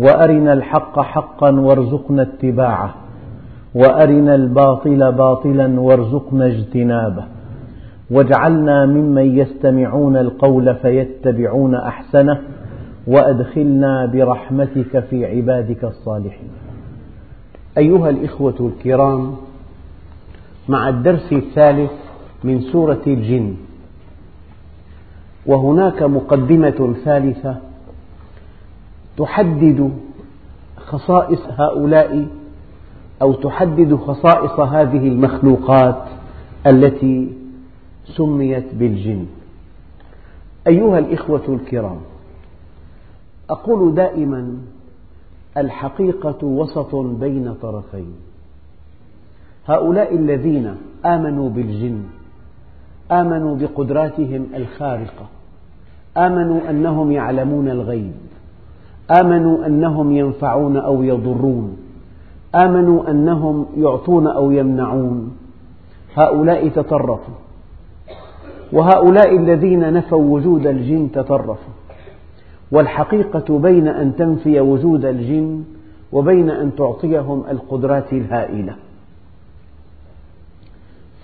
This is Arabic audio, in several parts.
وأرنا الحق حقا وارزقنا اتباعه وأرنا الباطل باطلا وارزقنا اجتنابه واجعلنا ممن يستمعون القول فيتبعون أحسنه وأدخلنا برحمتك في عبادك الصالحين. أيها الإخوة الكرام مع الدرس الثالث من سورة الجن وهناك مقدمة ثالثة تحدد خصائص هؤلاء أو تحدد خصائص هذه المخلوقات التي سميت بالجن. أيها الإخوة الكرام، أقول دائما: الحقيقة وسط بين طرفين. هؤلاء الذين آمنوا بالجن، آمنوا بقدراتهم الخارقة، آمنوا أنهم يعلمون الغيب، آمنوا أنهم ينفعون أو يضرون. آمنوا أنهم يعطون أو يمنعون. هؤلاء تطرفوا. وهؤلاء الذين نفوا وجود الجن تطرفوا. والحقيقة بين أن تنفي وجود الجن وبين أن تعطيهم القدرات الهائلة.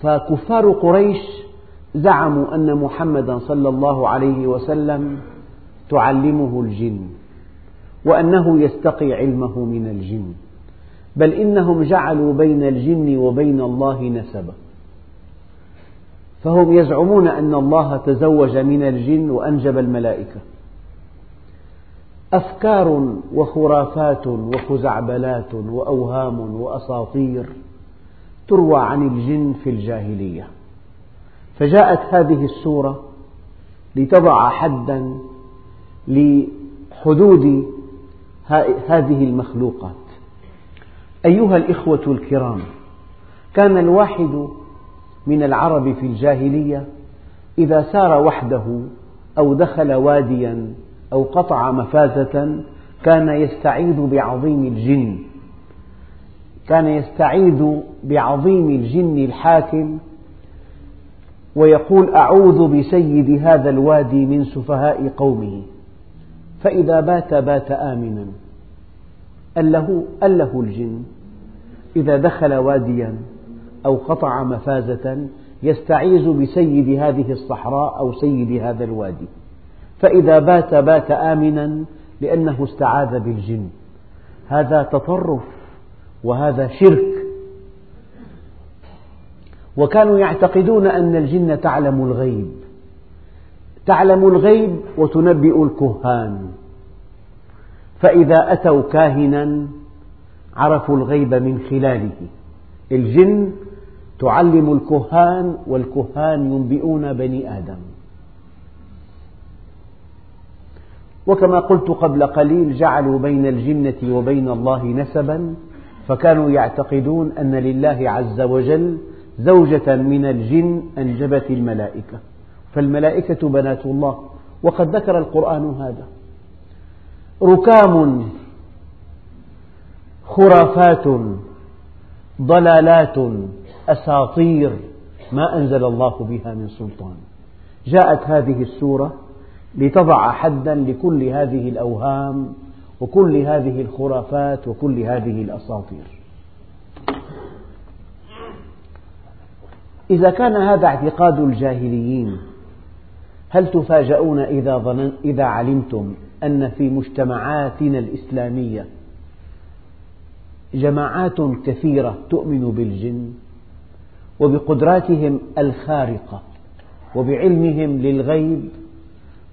فكفار قريش زعموا أن محمدا صلى الله عليه وسلم تعلمه الجن. وأنه يستقي علمه من الجن. بل إنهم جعلوا بين الجن وبين الله نسبا. فهم يزعمون أن الله تزوج من الجن وأنجب الملائكة. أفكار وخرافات وخزعبلات وأوهام وأساطير تروى عن الجن في الجاهلية. فجاءت هذه السورة لتضع حدا لحدود هذه المخلوقات. أيها الإخوة الكرام كان الواحد من العرب في الجاهلية إذا سار وحده أو دخل واديا أو قطع مفازة كان يستعيذ بعظيم الجن. كان يستعيذ بعظيم الجن الحاكم ويقول أعوذ بسيد هذا الوادي من سفهاء قومه. فإذا بات بات آمنا. أله, أله الجن. إذا دخل واديا أو قطع مفازة يستعيذ بسيد هذه الصحراء أو سيد هذا الوادي. فإذا بات بات آمنا لأنه استعاذ بالجن. هذا تطرف وهذا شرك. وكانوا يعتقدون أن الجن تعلم الغيب. تعلم الغيب وتنبئ الكهان. فإذا أتوا كاهنا عرفوا الغيب من خلاله. الجن تعلم الكهان والكهان ينبئون بني آدم. وكما قلت قبل قليل جعلوا بين الجنة وبين الله نسبا فكانوا يعتقدون أن لله عز وجل زوجة من الجن أنجبت الملائكة. فالملائكة بنات الله. وقد ذكر القرآن هذا. ركام خرافات ضلالات أساطير ما أنزل الله بها من سلطان. جاءت هذه السورة لتضع حدا لكل هذه الأوهام وكل هذه الخرافات وكل هذه الأساطير. إذا كان هذا اعتقاد الجاهليين هل تفاجؤون إذا, ظنن إذا علمتم أن في مجتمعاتنا الإسلامية جماعات كثيرة تؤمن بالجن وبقدراتهم الخارقة وبعلمهم للغيب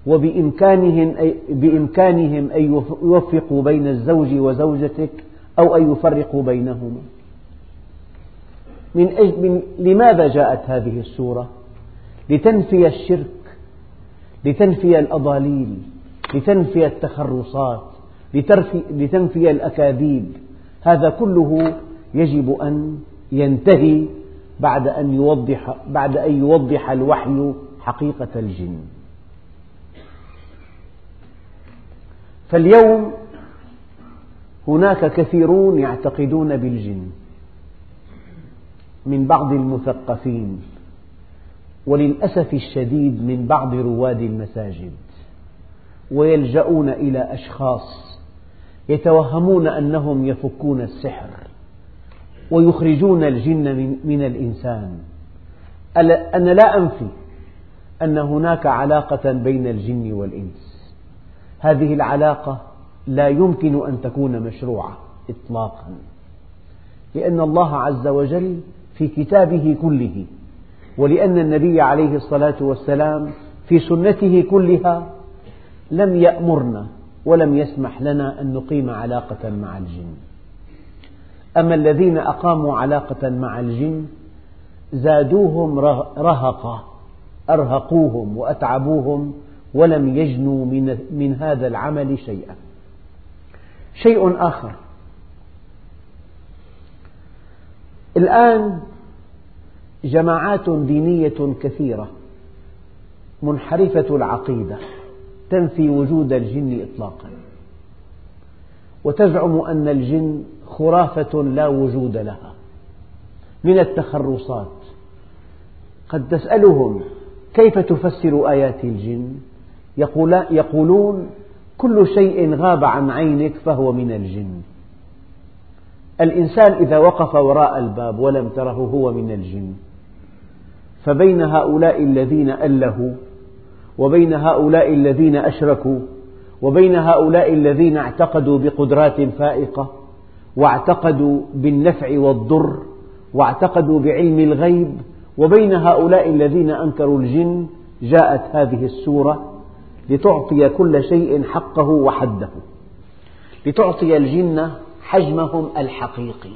وبإمكانهم بإمكانهم أن يوفقوا بين الزوج وزوجتك أو أن يفرقوا بينهما من, أجل من لماذا جاءت هذه السورة؟ لتنفي الشرك لتنفي الأضاليل لتنفي التخرصات لتنفي الأكاذيب. هذا كله يجب أن ينتهي بعد أن يوضح, بعد أن يوضح الوحي حقيقة الجن. فاليوم هناك كثيرون يعتقدون بالجن من بعض المثقفين. وللأسف الشديد من بعض رواد المساجد ويلجؤون إلى أشخاص يتوهمون أنهم يفكون السحر ويخرجون الجن من الإنسان. أنا لا أنفي أن هناك علاقة بين الجن والإنس. هذه العلاقة لا يمكن أن تكون مشروعة إطلاقا لأن الله عز وجل في كتابه كله ولأن النبي عليه الصلاة والسلام في سنته كلها لم يأمرنا ولم يسمح لنا أن نقيم علاقة مع الجن. أما الذين أقاموا علاقة مع الجن زادوهم رهقا أرهقوهم وأتعبوهم ولم يجنوا من هذا العمل شيئا. شيء آخر. الآن جماعات دينية كثيرة منحرفة العقيدة تنفي وجود الجن إطلاقا. وتزعم أن الجن خرافة لا وجود لها. من التخرصات قد تسألهم كيف تفسر آيات الجن؟ يقولون كل شيء غاب عن عينك فهو من الجن. الإنسان إذا وقف وراء الباب ولم تره هو من الجن. فبين هؤلاء الذين ألهوا وبين هؤلاء الذين أشركوا وبين هؤلاء الذين اعتقدوا بقدرات فائقة واعتقدوا بالنفع والضر واعتقدوا بعلم الغيب وبين هؤلاء الذين أنكروا الجن جاءت هذه السورة لتعطي كل شيء حقه وحده لتعطي الجن حجمهم الحقيقي.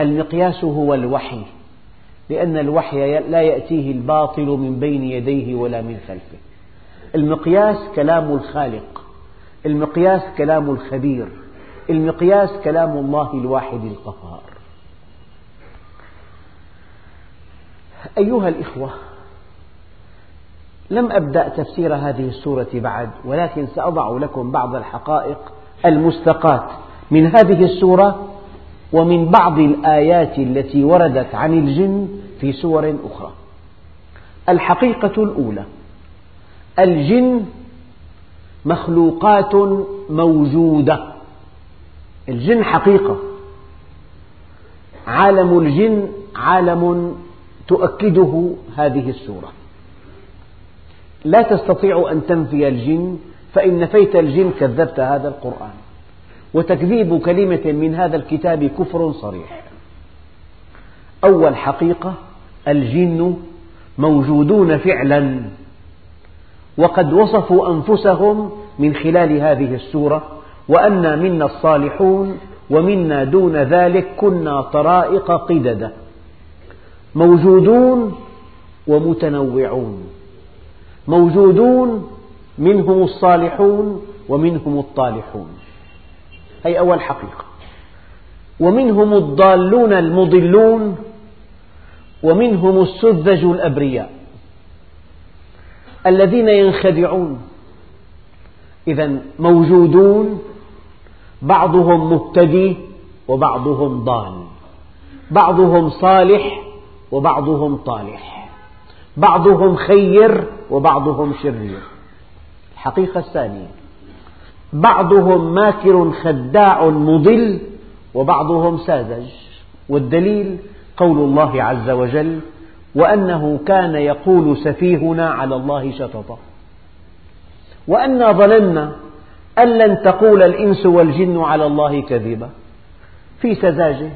المقياس هو الوحي. لأن الوحي لا يأتيه الباطل من بين يديه ولا من خلفه. المقياس كلام الخالق المقياس كلام الخبير المقياس كلام الله الواحد القهار. أيها الإخوة لم أبدأ تفسير هذه السورة بعد ولكن سأضع لكم بعض الحقائق المستقاة من هذه السورة ومن بعض الآيات التي وردت عن الجن في سور أخرى. الحقيقة الأولى الجن مخلوقات موجودة. الجن حقيقة. عالم الجن عالم تؤكده هذه السورة. لا تستطيع أن تنفي الجن فإن نفيت الجن كذبت هذا القرآن. وتكذيب كلمة من هذا الكتاب كفر صريح. أول حقيقة الجن موجودون فعلا وقد وصفوا أنفسهم من خلال هذه السورة وأنا منا الصالحون ومنا دون ذلك كنا طرائق قددا موجودون ومتنوعون. موجودون منهم الصالحون ومنهم الطالحون. هذه أول حقيقة. ومنهم الضالون المضلون ومنهم السذج الأبرياء الذين ينخدعون إذا موجودون بعضهم مهتدي وبعضهم ضال. بعضهم صالح وبعضهم طالح. بعضهم خير وبعضهم شرير. الحقيقة الثانية بعضهم ماكر خداع مضل وبعضهم ساذج والدليل قول الله عز وجل وأنه كان يقول سفيهنا على الله شططا وأنا ظننا أن لن تقول الإنس والجن على الله كذبا في سذاجة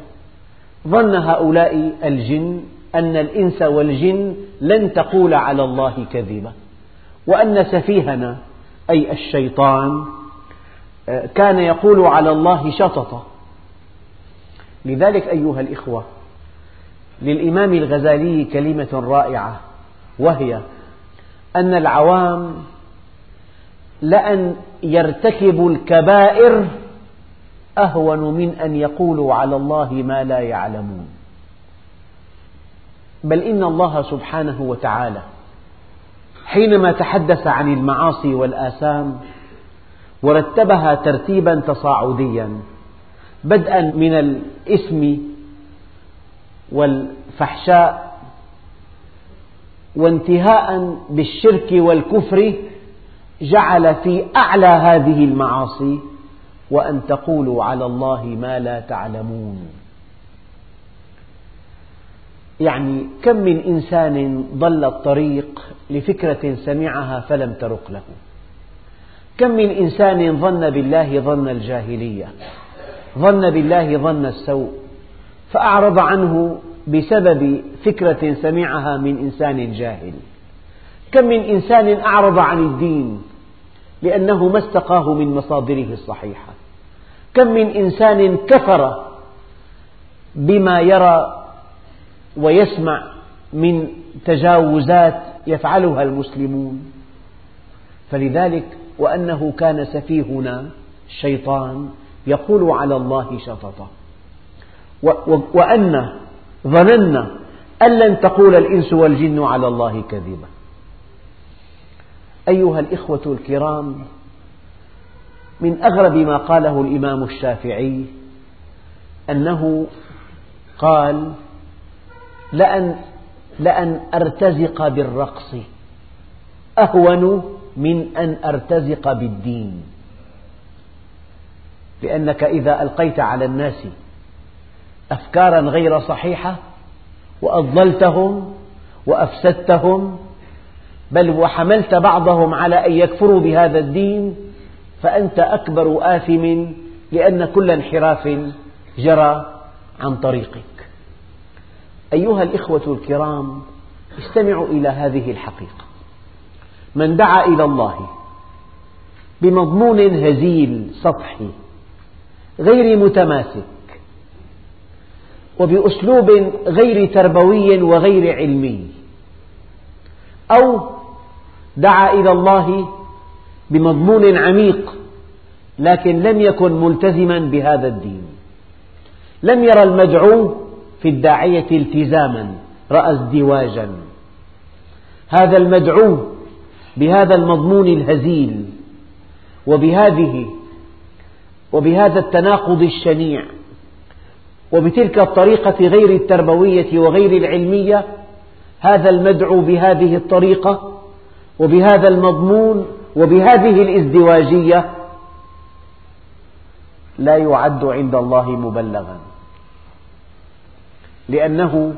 ظن هؤلاء الجن أن الإنس والجن لن تقول على الله كذبا وأن سفيهنا أي الشيطان كان يقول على الله شططا لذلك أيها الإخوة للإمام الغزالي كلمة رائعة وهي أن العوام لأن يرتكبوا الكبائر أهون من أن يقولوا على الله ما لا يعلمون. بل إن الله سبحانه وتعالى حينما تحدث عن المعاصي والآثام ورتبها ترتيبا تصاعديا بدءا من الإثم والفحشاء وانتهاء بالشرك والكفر جعل في أعلى هذه المعاصي وأن تقولوا على الله ما لا تعلمون. يعني كم من إنسان ضل الطريق لفكرة سمعها فلم ترق له. كم من إنسان ظن بالله ظن الجاهلية؟ ظن بالله ظن السوء. فأعرض عنه بسبب فكرة سمعها من إنسان جاهل. كم من إنسان أعرض عن الدين لأنه ما استقاه من مصادره الصحيحة. كم من إنسان كفر بما يرى ويسمع من تجاوزات يفعلها المسلمون. فلذلك وأنه كان سفيهنا الشيطان يقول على الله شططا وأن ظننا أن لن تقول الإنس والجن على الله كذبا أيها الإخوة الكرام من أغرب ما قاله الإمام الشافعي أنه قال لأن, لأن أرتزق بالرقص أهون من أن أرتزق بالدين. لأنك إذا ألقيت على الناس أفكارا غير صحيحة وأضللتهم وأفسدتهم بل وحملت بعضهم على أن يكفروا بهذا الدين فأنت أكبر آثم لأن كل انحراف جرى عن طريقك. أيها الإخوة الكرام استمعوا إلى هذه الحقيقة. من دعا إلى الله بمضمون هزيل سطحي غير متماسك وبأسلوب غير تربوي وغير علمي أو دعا إلى الله بمضمون عميق لكن لم يكن ملتزما بهذا الدين. لم يرى المدعو في الداعية التزاما رأى ازدواجا. هذا المدعو بهذا المضمون الهزيل وبهذه وبهذا التناقض الشنيع وبتلك الطريقة غير التربوية وغير العلمية هذا المدعو بهذه الطريقة وبهذا المضمون وبهذه الازدواجية لا يعد عند الله مبلغا. لأنه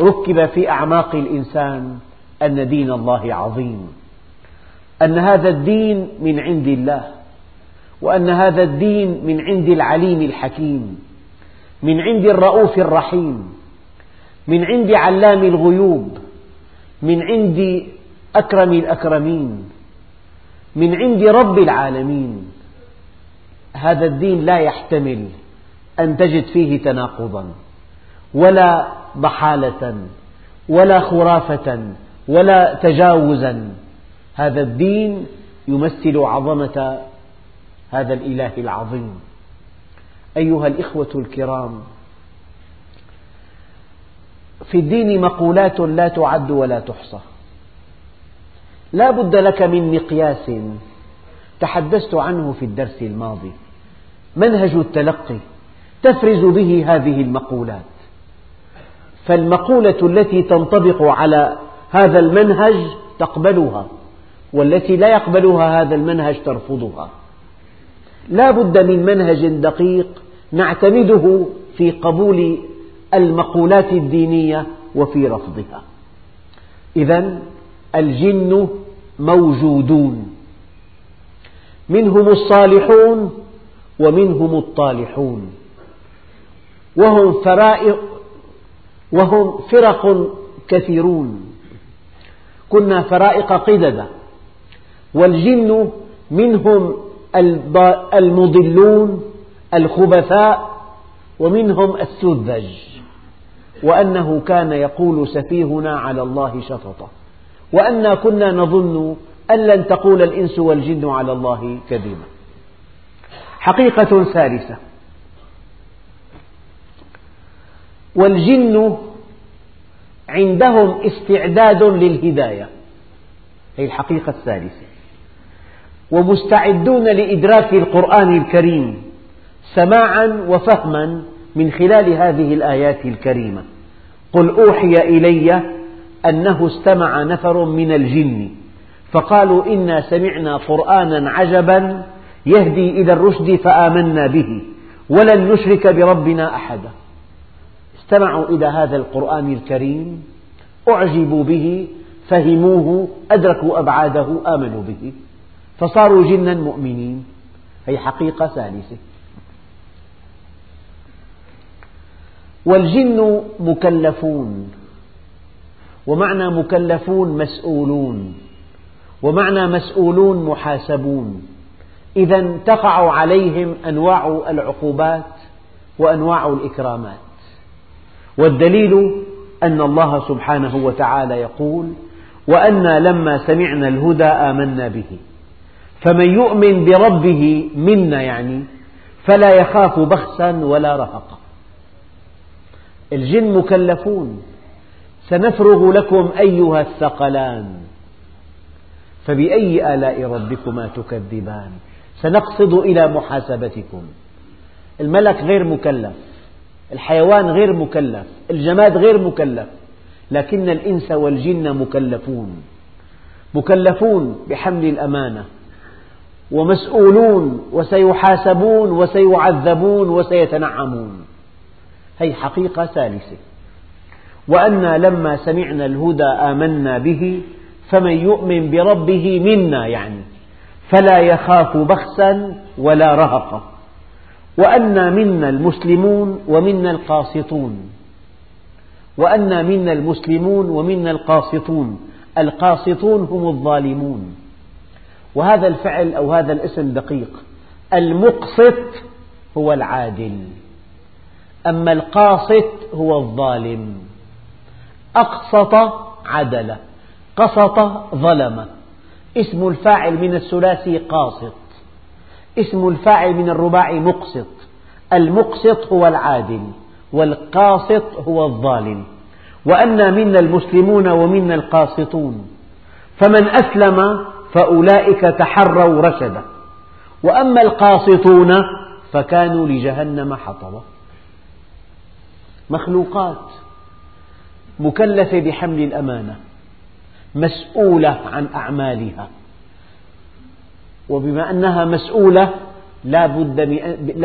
ركب في أعماق الإنسان أن دين الله عظيم. أن هذا الدين من عند الله وأن هذا الدين من عند العليم الحكيم من عند الرؤوف الرحيم من عند علام الغيوب من عند أكرم الأكرمين من عند رب العالمين. هذا الدين لا يحتمل أن تجد فيه تناقضا ولا ضحالة ولا خرافة ولا تجاوزا. هذا الدين يمثل عظمة هذا الإله العظيم. أيها الإخوة الكرام في الدين مقولات لا تعد ولا تحصى. لا بد لك من مقياس تحدثت عنه في الدرس الماضي. منهج التلقي تفرز به هذه المقولات. فالمقولة التي تنطبق على هذا المنهج تقبلها. والتي لا يقبلها هذا المنهج ترفضها. لا بد من منهج دقيق نعتمده في قبول المقولات الدينية وفي رفضها. إذا الجن موجودون منهم الصالحون ومنهم الطالحون وهم فرائق وهم فرق كثيرون. كنا فرائق قددا والجن منهم المضلون الخبثاء ومنهم السذج. وأنه كان يقول سفيهنا على الله شططا وأنا كنا نظن أن لن تقول الإنس والجن على الله كذبا حقيقة ثالثة. والجن عندهم استعداد للهداية. هذه الحقيقة الثالثة. ومستعدون لإدراك القرآن الكريم سماعا وفهما من خلال هذه الآيات الكريمة. قل أوحي إلي أنه استمع نفر من الجن فقالوا إنا سمعنا قرآنا عجبا يهدي إلى الرشد فآمنا به ولن نشرك بربنا أحدا. استمعوا إلى هذا القرآن الكريم أعجبوا به فهموه أدركوا أبعاده آمنوا به. فصاروا جنا مؤمنين. هي حقيقة ثالثة. والجن مكلفون ومعنى مكلفون مسؤولون ومعنى مسؤولون محاسبون. إذا تقع عليهم أنواع العقوبات وأنواع الإكرامات. والدليل أن الله سبحانه وتعالى يقول وأنا لما سمعنا الهدى آمنا به. فمن يؤمن بربه منا يعني فلا يخاف بخسا ولا رهقا. الجن مكلفون. سنفرغ لكم أيها الثقلان. فبأي آلاء ربكما تكذبان؟ سنقصد إلى محاسبتكم. الملك غير مكلف. الحيوان غير مكلف. الجماد غير مكلف. لكن الإنس والجن مكلفون. مكلفون بحمل الأمانة. ومسؤولون وسيحاسبون وسيعذبون وسيتنعمون. هذه حقيقة ثالثة. وأنا لما سمعنا الهدى آمنا به فمن يؤمن بربه منا يعني فلا يخاف بخسا ولا رهقا. وأنا منا المسلمون ومنا القاسطون. وأنا منا المسلمون ومنا القاسطون. القاسطون هم الظالمون. وهذا الفعل أو هذا الاسم دقيق. المقسط هو العادل. أما القاسط هو الظالم. أقسط عدل قسط ظلم. اسم الفاعل من الثلاثي قاسط اسم الفاعل من الرباعي مقسط المقسط هو العادل والقاسط هو الظالم. وأنا منا المسلمون ومنا القاسطون فمن أسلم فأولئك تحروا رشدا. وأما القاسطون فكانوا لجهنم حطبا. مخلوقات مكلفة بحمل الأمانة مسؤولة عن أعمالها. وبما أنها مسؤولة لا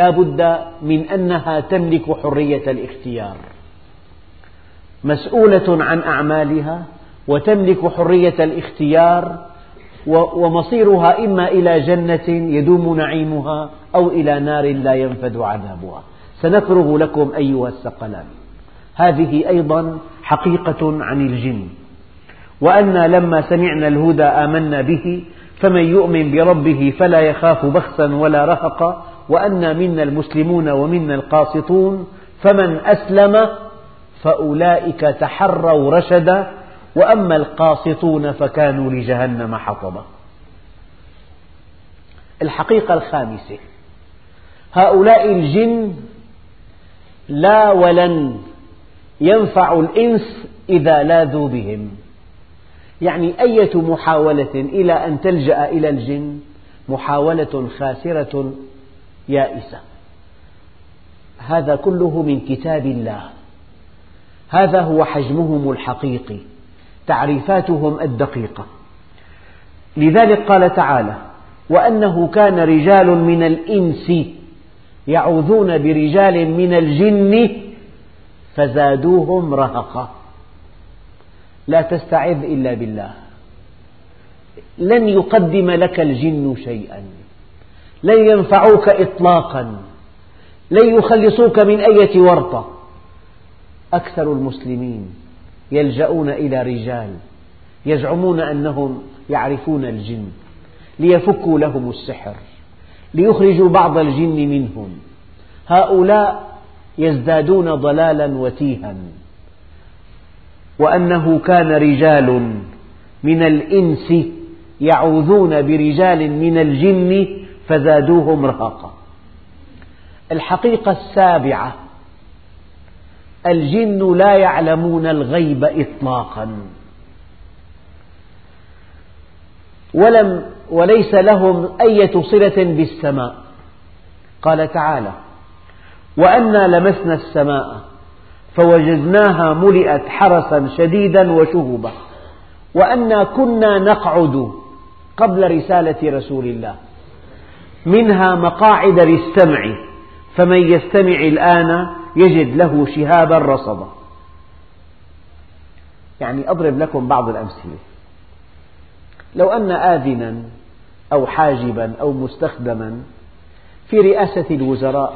بد, من أنها تملك حرية الاختيار. مسؤولة عن أعمالها وتملك حرية الاختيار ومصيرها إما إلى جنة يدوم نعيمها أو إلى نار لا ينفد عذابها. سنفرغ لكم أيها الثقلان. هذه أيضا حقيقة عن الجن. وأنا لما سمعنا الهدى آمنا به فمن يؤمن بربه فلا يخاف بخسا ولا رهقا. وأنا منا المسلمون ومنا القاسطون فمن أسلم فأولئك تحروا رشدا وأما القاسطون فكانوا لجهنم حطبا الحقيقة الخامسة هؤلاء الجن لا ولن ينفع الإنس إذا لاذوا بهم. يعني أية محاولة إلى أن تلجأ إلى الجن؟ محاولة خاسرة يائسة. هذا كله من كتاب الله. هذا هو حجمهم الحقيقي. تعريفاتهم الدقيقة. لذلك قال تعالى وأنه كان رجال من الإنس يعوذون برجال من الجن فزادوهم رهقا. لا تستعذ إلا بالله. لن يقدم لك الجن شيئا. لن ينفعوك إطلاقا. لن يخلصوك من أية ورطة. أكثر المسلمين يلجؤون إلى رجال يزعمون أنهم يعرفون الجن ليفكوا لهم السحر ليخرجوا بعض الجن منهم. هؤلاء يزدادون ضلالا وتيها. وأنه كان رجال من الإنس يعوذون برجال من الجن فزادوهم رهقا. الحقيقة السابعة الجن لا يعلمون الغيب إطلاقا. ولم وليس لهم أية صلة بالسماء. قال تعالى وأنا لمسنا السماء فوجدناها ملئت حرسا شديدا وشهبا. وأنا كنا نقعد قبل رسالة رسول الله منها مقاعد للسمع فمن يستمع الآن يجد له شهابا رصدا. يعني أضرب لكم بعض الأمثلة. لو أن آذنا أو حاجبا أو مستخدما في رئاسة الوزراء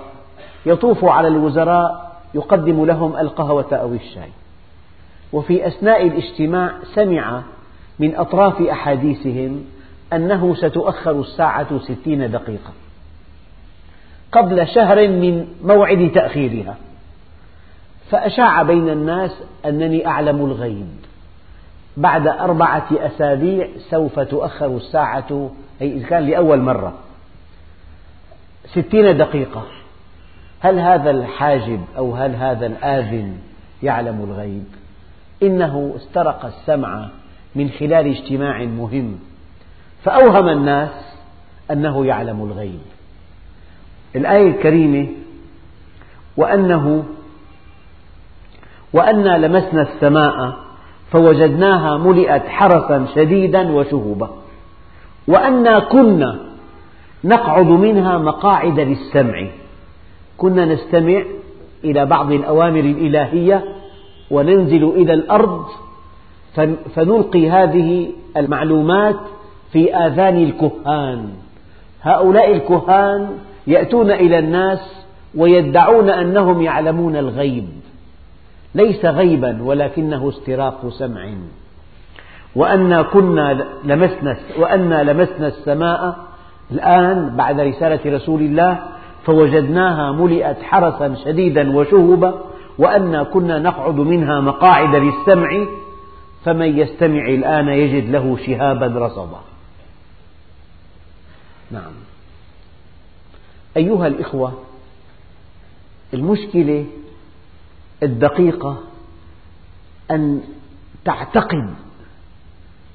يطوف على الوزراء يقدم لهم القهوة أو الشاي. وفي أثناء الاجتماع سمع من أطراف أحاديثهم أنه ستؤخر الساعة ستين دقيقة. قبل شهر من موعد تأخيرها. فأشاع بين الناس أنني أعلم الغيب. بعد أربعة أسابيع سوف تؤخر الساعة أي إذا كان لأول مرة. ستين دقيقة. هل هذا الحاجب أو هل هذا الآذن يعلم الغيب؟ إنه استرق السمع من خلال اجتماع مهم. فأوهم الناس أنه يعلم الغيب. الآية الكريمة وأنه وأنا لمسنا السماء فوجدناها ملئت حرسا شديدا وشهبا وأنا كنا نقعد منها مقاعد للسمع. كنا نستمع إلى بعض الأوامر الإلهية وننزل إلى الأرض فنلقي هذه المعلومات في آذان الكهان. هؤلاء الكهان يأتون إلى الناس ويدعون أنهم يعلمون الغيب. ليس غيبا ولكنه استراق سمع. وأنا كنا لمسنا وأنا لمسنا السماء الآن بعد رسالة رسول الله فوجدناها ملئت حرسا شديدا وشهبا وأنا كنا نقعد منها مقاعد للسمع فمن يستمع الآن يجد له شهابا رصدا نعم. أيها الإخوة المشكلة الدقيقة أن تعتقد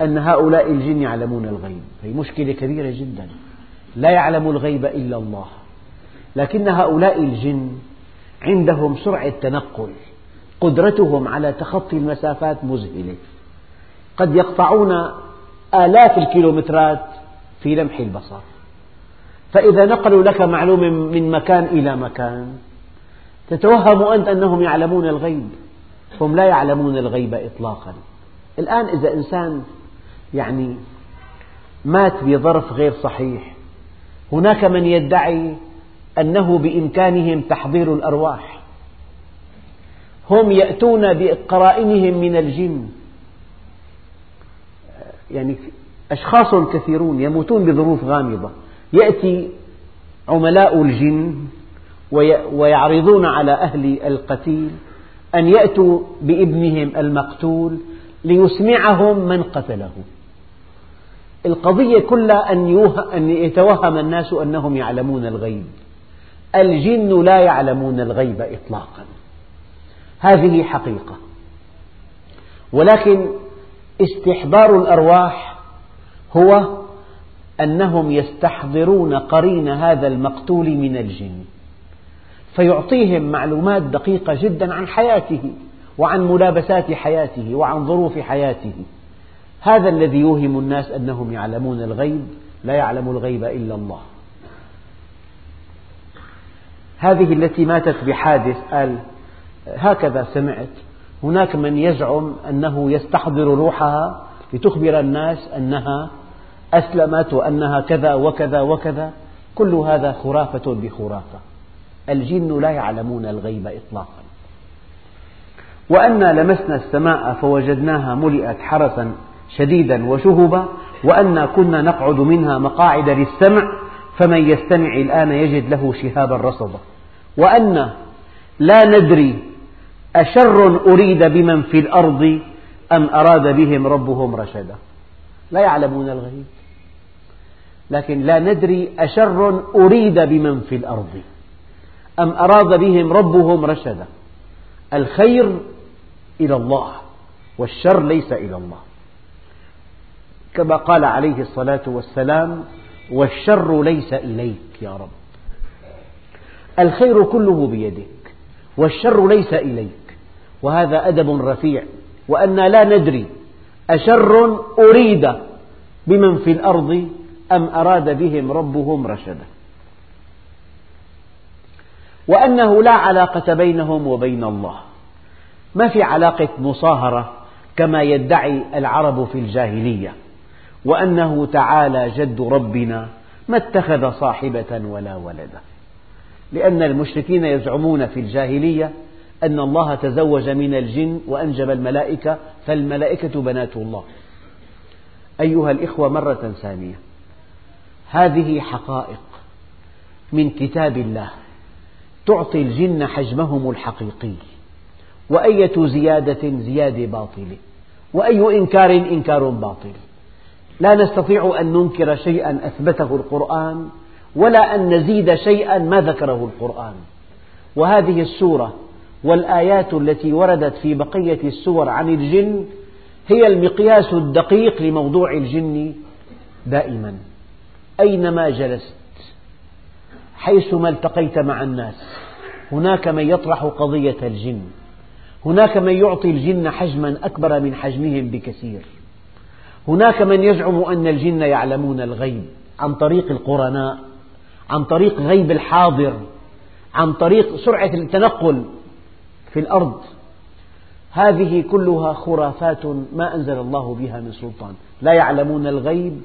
أن هؤلاء الجن يعلمون الغيب. هي مشكلة كبيرة جدا. لا يعلم الغيب إلا الله. لكن هؤلاء الجن عندهم سرعة تنقل قدرتهم على تخطي المسافات مذهلة. قد يقطعون آلاف الكيلومترات في لمح البصر. فإذا نقلوا لك معلومة من مكان إلى مكان. تتوهم أنت أنهم يعلمون الغيب. هم لا يعلمون الغيب إطلاقا. الآن إذا إنسان يعني مات بظرف غير صحيح هناك من يدعي أنه بإمكانهم تحضير الأرواح. هم يأتون بقرائنهم من الجن. يعني أشخاص كثيرون يموتون بظروف غامضة. يأتي عملاء الجن ويعرضون على أهل القتيل أن يأتوا بابنهم المقتول ليسمعهم من قتله القضية كلها أن يتوهم الناس أنهم يعلمون الغيب. الجن لا يعلمون الغيب إطلاقا. هذه حقيقة. ولكن استحضار الأرواح هو أنهم يستحضرون قرين هذا المقتول من الجن. فيعطيهم معلومات دقيقة جدا عن حياته وعن ملابسات حياته وعن ظروف حياته. هذا الذي يوهم الناس أنهم يعلمون الغيب لا يعلم الغيب إلا الله. هذه التي ماتت بحادث قال هكذا سمعت. هناك من يزعم أنه يستحضر روحها لتخبر الناس أنها أسلمت وأنها كذا وكذا وكذا. كل هذا خرافة بخرافة. الجن لا يعلمون الغيب إطلاقا. وأنا لمسنا السماء فوجدناها ملئت حرسا شديدا وشهبا وأنا كنا نقعد منها مقاعد للسمع فمن يستمع الآن يجد له شهابا رصدا وأنا لا ندري أشر أريد بمن في الأرض أم أراد بهم ربهم رشدا. لا يعلمون الغيب. لكن لا ندري أشر أريد بمن في الأرض. أم أراد بهم ربهم رشدا. الخير إلى الله والشر ليس إلى الله. كما قال عليه الصلاة والسلام والشر ليس إليك يا رب. الخير كله بيدك والشر ليس إليك. وهذا أدب رفيع. وأنا لا ندري أشر أريد بمن في الأرض أم أراد بهم ربهم رشدا. وأنه لا علاقة بينهم وبين الله. ما في علاقة مصاهرة كما يدعي العرب في الجاهلية. وأنه تعالى جد ربنا ما اتخذ صاحبة ولا ولدا. لأن المشركين يزعمون في الجاهلية أن الله تزوج من الجن وأنجب الملائكة فالملائكة بنات الله. أيها الإخوة مرة ثانية. هذه حقائق من كتاب الله تعطي الجن حجمهم الحقيقي وأية زيادة زيادة باطلة وأي إنكار إنكار باطل. لا نستطيع أن ننكر شيئا أثبته القرآن ولا أن نزيد شيئا ما ذكره القرآن. وهذه السورة والآيات التي وردت في بقية السور عن الجن هي المقياس الدقيق لموضوع الجن دائما. أينما جلست حيثما التقيت مع الناس. هناك من يطرح قضية الجن. هناك من يعطي الجن حجما أكبر من حجمهم بكثير. هناك من يزعم أن الجن يعلمون الغيب عن طريق القرناء عن طريق غيب الحاضر عن طريق سرعة التنقل في الأرض. هذه كلها خرافات ما أنزل الله بها من سلطان. لا يعلمون الغيب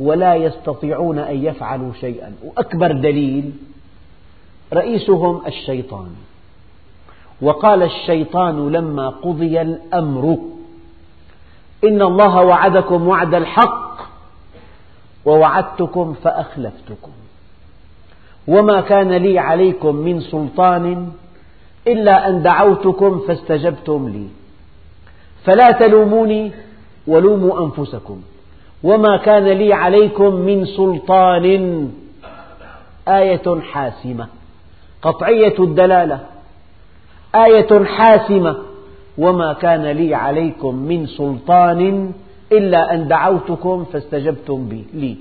ولا يستطيعون أن يفعلوا شيئا. وأكبر دليل رئيسهم الشيطان. وقال الشيطان لما قضي الأمر إن الله وعدكم وعد الحق ووعدتكم فأخلفتكم. وما كان لي عليكم من سلطان إلا أن دعوتكم فاستجبتم لي. فلا تلوموني ولوموا أنفسكم. وما كان لي عليكم من سلطان. آية حاسمة. قطعية الدلالة. آية حاسمة. وما كان لي عليكم من سلطان إلا أن دعوتكم فاستجبتم لي.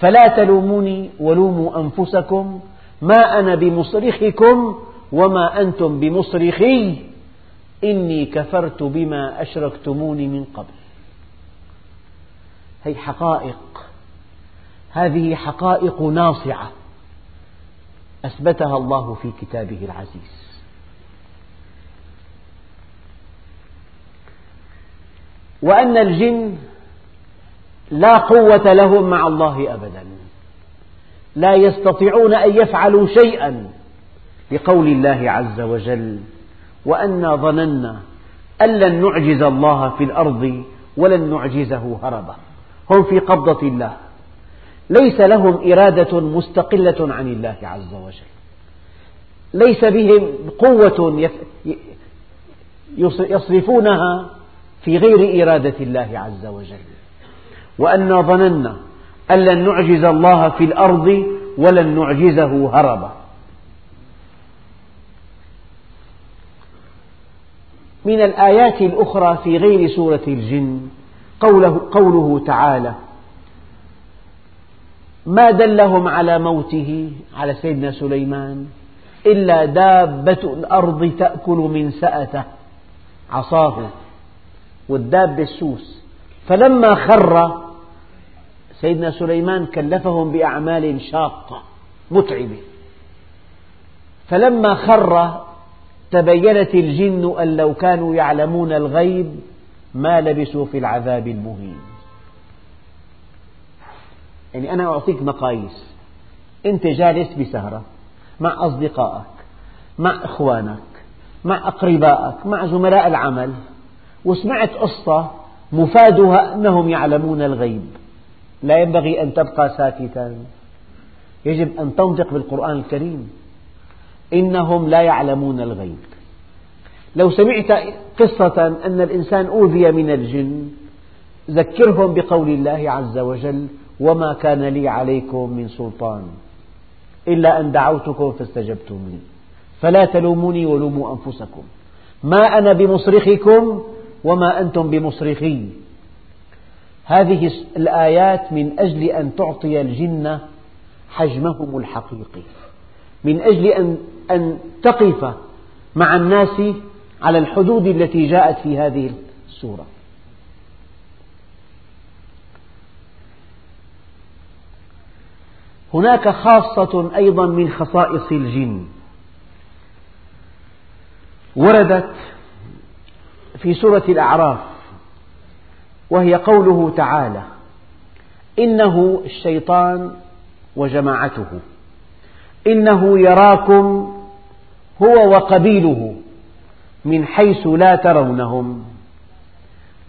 فلا تلوموني ولوموا أنفسكم ما أنا بمصرخكم وما أنتم بمصرخي إني كفرت بما أشركتموني من قبل. هي حقائق. هذه حقائق ناصعة. أثبتها الله في كتابه العزيز. وأن الجن لا قوة لهم مع الله أبدا. لا يستطيعون أن يفعلوا شيئا لقول الله عز وجل. وأنا ظننا أن لن نعجز الله في الأرض ولن نعجزه هربا. هم في قبضة الله. ليس لهم إرادة مستقلة عن الله عز وجل. ليس بهم قوة يصرفونها في غير إرادة الله عز وجل. وأنا ظننا أن لن نعجز الله في الأرض ولن نعجزه هربا. من الآيات الأخرى في غير سورة الجن قوله, قوله تعالى ما دلهم على موته على سيدنا سليمان إلا دابة الأرض تأكل من سأته. عصاه. والدابة السوس فلما خر سيدنا سليمان كلفهم بأعمال شاقة متعبة. فلما خر تبينت الجن أن لو كانوا يعلمون الغيب ما لبثوا في العذاب المهين. يعني أنا أعطيك مقاييس. أنت جالس بسهرة مع أصدقائك مع إخوانك مع أقربائك مع زملاء العمل وسمعت قصة مفادها أنهم يعلمون الغيب. لا ينبغي أن تبقى ساكتا. يجب أن تنطق بالقرآن الكريم. إنهم لا يعلمون الغيب. لو سمعت قصة أن الإنسان أوذي من الجن ذكرهم بقول الله عز وجل وما كان لي عليكم من سلطان إلا أن دعوتكم فاستجبتم لي. فلا تلوموني ولوموا أنفسكم. ما أنا بمصرخكم وما أنتم بمصرخي. هذه الآيات من أجل أن تعطي الجن حجمهم الحقيقي من أجل أن, تقف مع الناس على الحدود التي جاءت في هذه السورة. هناك خاصة أيضا من خصائص الجن. وردت في سورة الأعراف وهي قوله تعالى إنه الشيطان وجماعته. إنه يراكم هو وقبيله. من حيث لا ترونهم.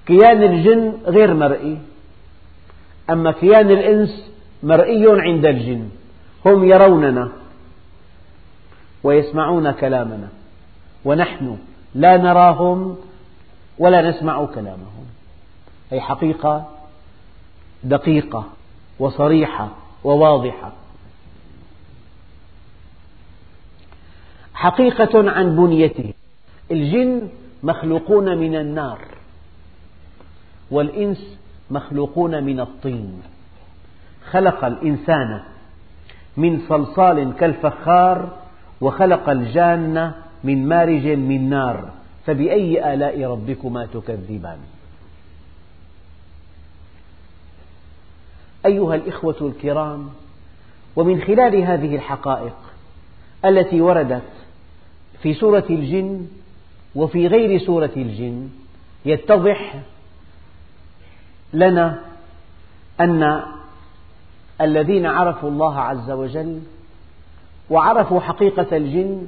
كيان الجن غير مرئي. أما كيان الإنس مرئي عند الجن. هم يروننا ويسمعون كلامنا. ونحن لا نراهم ولا نسمع كلامهم. هي حقيقة دقيقة وصريحة وواضحة. حقيقة عن بنيته. الجن مخلوقون من النار والإنس مخلوقون من الطين. خلق الإنسان من صلصال كالفخار وخلق الجان من مارج من نار. فبأي آلاء ربكما تكذبان؟ أيها الإخوة الكرام ومن خلال هذه الحقائق التي وردت في سورة الجن وفي غير سورة الجن يتضح لنا أن الذين عرفوا الله عز وجل وعرفوا حقيقة الجن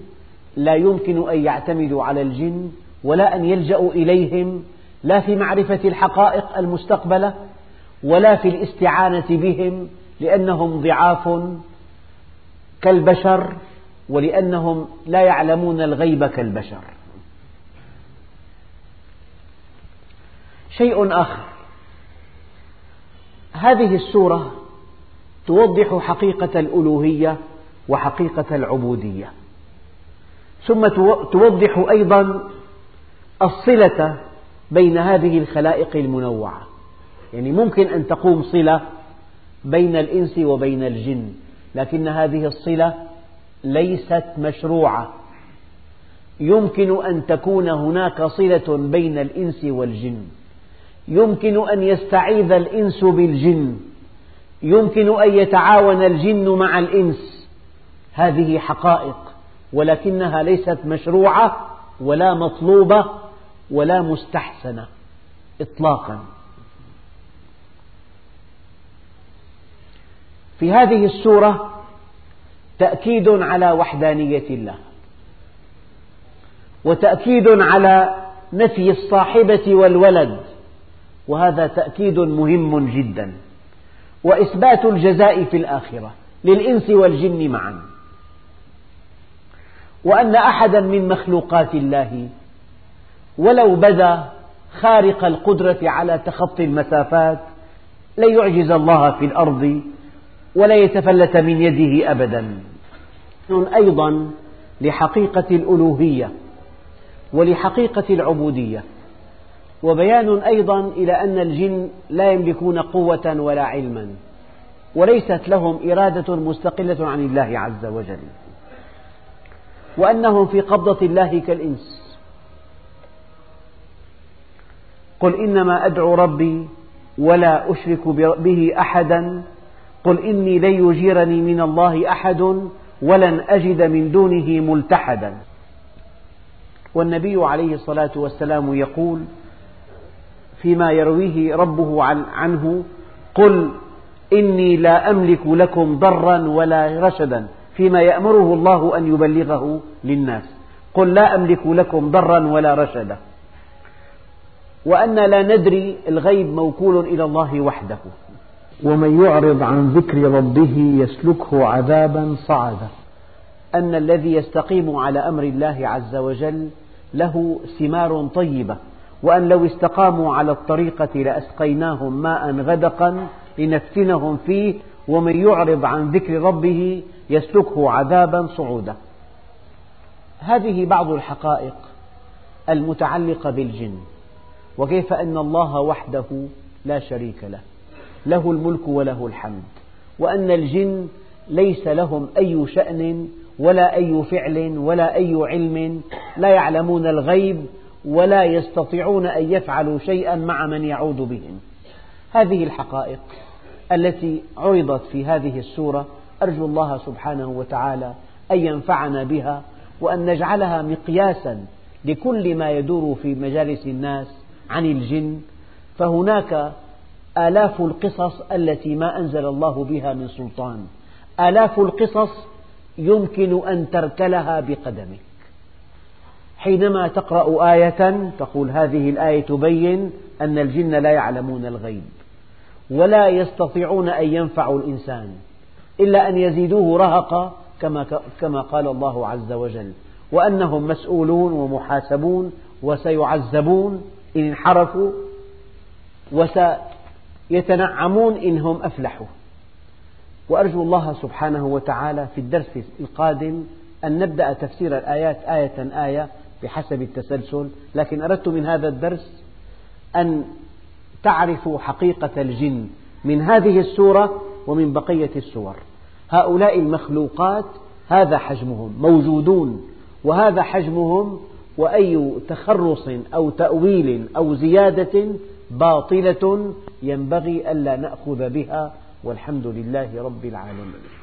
لا يمكن أن يعتمدوا على الجن ولا أن يلجأوا إليهم لا في معرفة الحقائق المستقبلة ولا في الاستعانة بهم لأنهم ضعاف كالبشر ولأنهم لا يعلمون الغيب كالبشر. شيء آخر. هذه السورة توضح حقيقة الألوهية وحقيقة العبودية. ثم توضح أيضا الصلة بين هذه الخلائق المنوعة. يعني ممكن أن تقوم صلة بين الإنس وبين الجن لكن هذه الصلة ليست مشروعة. يمكن أن تكون هناك صلة بين الإنس والجن. يمكن أن يستعيذ الإنس بالجن. يمكن أن يتعاون الجن مع الإنس. هذه حقائق ولكنها ليست مشروعة ولا مطلوبة ولا مستحسنة إطلاقا. في هذه السورة تأكيد على وحدانية الله وتأكيد على نفي الصاحبة والولد. وهذا تأكيد مهم جدا. وإثبات الجزاء في الآخرة للإنس والجن معا. وأن أحدا من مخلوقات الله ولو بدا خارق القدرة على تخطي المسافات لن يعجز الله في الأرض ولا يتفلت من يده أبدا. أيضا لحقيقة الألوهية ولحقيقة العبودية. وبيان أيضا إلى أن الجن لا يملكون قوة ولا علما وليست لهم إرادة مستقلة عن الله عز وجل وأنهم في قبضة الله كالإنس. قل إنما أدعو ربي ولا أشرك به أحدا قل إني لن يجيرني من الله أحد ولن أجد من دونه ملتحدا. والنبي عليه الصلاة والسلام يقول فيما يرويه ربه عنه قل إني لا أملك لكم ضرا ولا رشدا فيما يأمره الله أن يبلغه للناس. قل لا أملك لكم ضرا ولا رشدا. وأن لا ندري الغيب موكول إلى الله وحده. ومن يعرض عن ذكر ربه يسلكه عذابا صعدا. أن الذي يستقيم على أمر الله عز وجل له ثمار طيبة. وأن لو استقاموا على الطريقة لأسقيناهم ماء غدقا لنفتنهم فيه ومن يعرض عن ذكر ربه يسلكه عذابا صعودا. هذه بعض الحقائق المتعلقة بالجن وكيف أن الله وحده لا شريك له له الملك وله الحمد وأن الجن ليس لهم أي شأن ولا أي فعل ولا أي علم لا يعلمون الغيب ولا يستطيعون أن يفعلوا شيئا مع من يعود بهم. هذه الحقائق التي عرضت في هذه السورة أرجو الله سبحانه وتعالى أن ينفعنا بها وأن نجعلها مقياسا لكل ما يدور في مجالس الناس عن الجن. فهناك آلاف القصص التي ما أنزل الله بها من سلطان. آلاف القصص يمكن أن تركلها بقدمك حينما تقرأ آية تقول هذه الآية تبين أن الجن لا يعلمون الغيب ولا يستطيعون أن ينفعوا الإنسان إلا أن يزيدوه رهقا كما قال الله عز وجل وأنهم مسؤولون ومحاسبون وسيعذبون إن انحرفوا وسيتنعمون إنهم أفلحوا وأرجو الله سبحانه وتعالى في الدرس القادم أن نبدأ تفسير الآيات آية آية بحسب التسلسل لكن أردت من هذا الدرس أن تعرفوا حقيقة الجن من هذه السورة ومن بقية السور. هؤلاء المخلوقات هذا حجمهم موجودون وهذا حجمهم وأي تخرص أو تأويل أو زيادة باطلة ينبغي ألا نأخذ بها والحمد لله رب العالمين.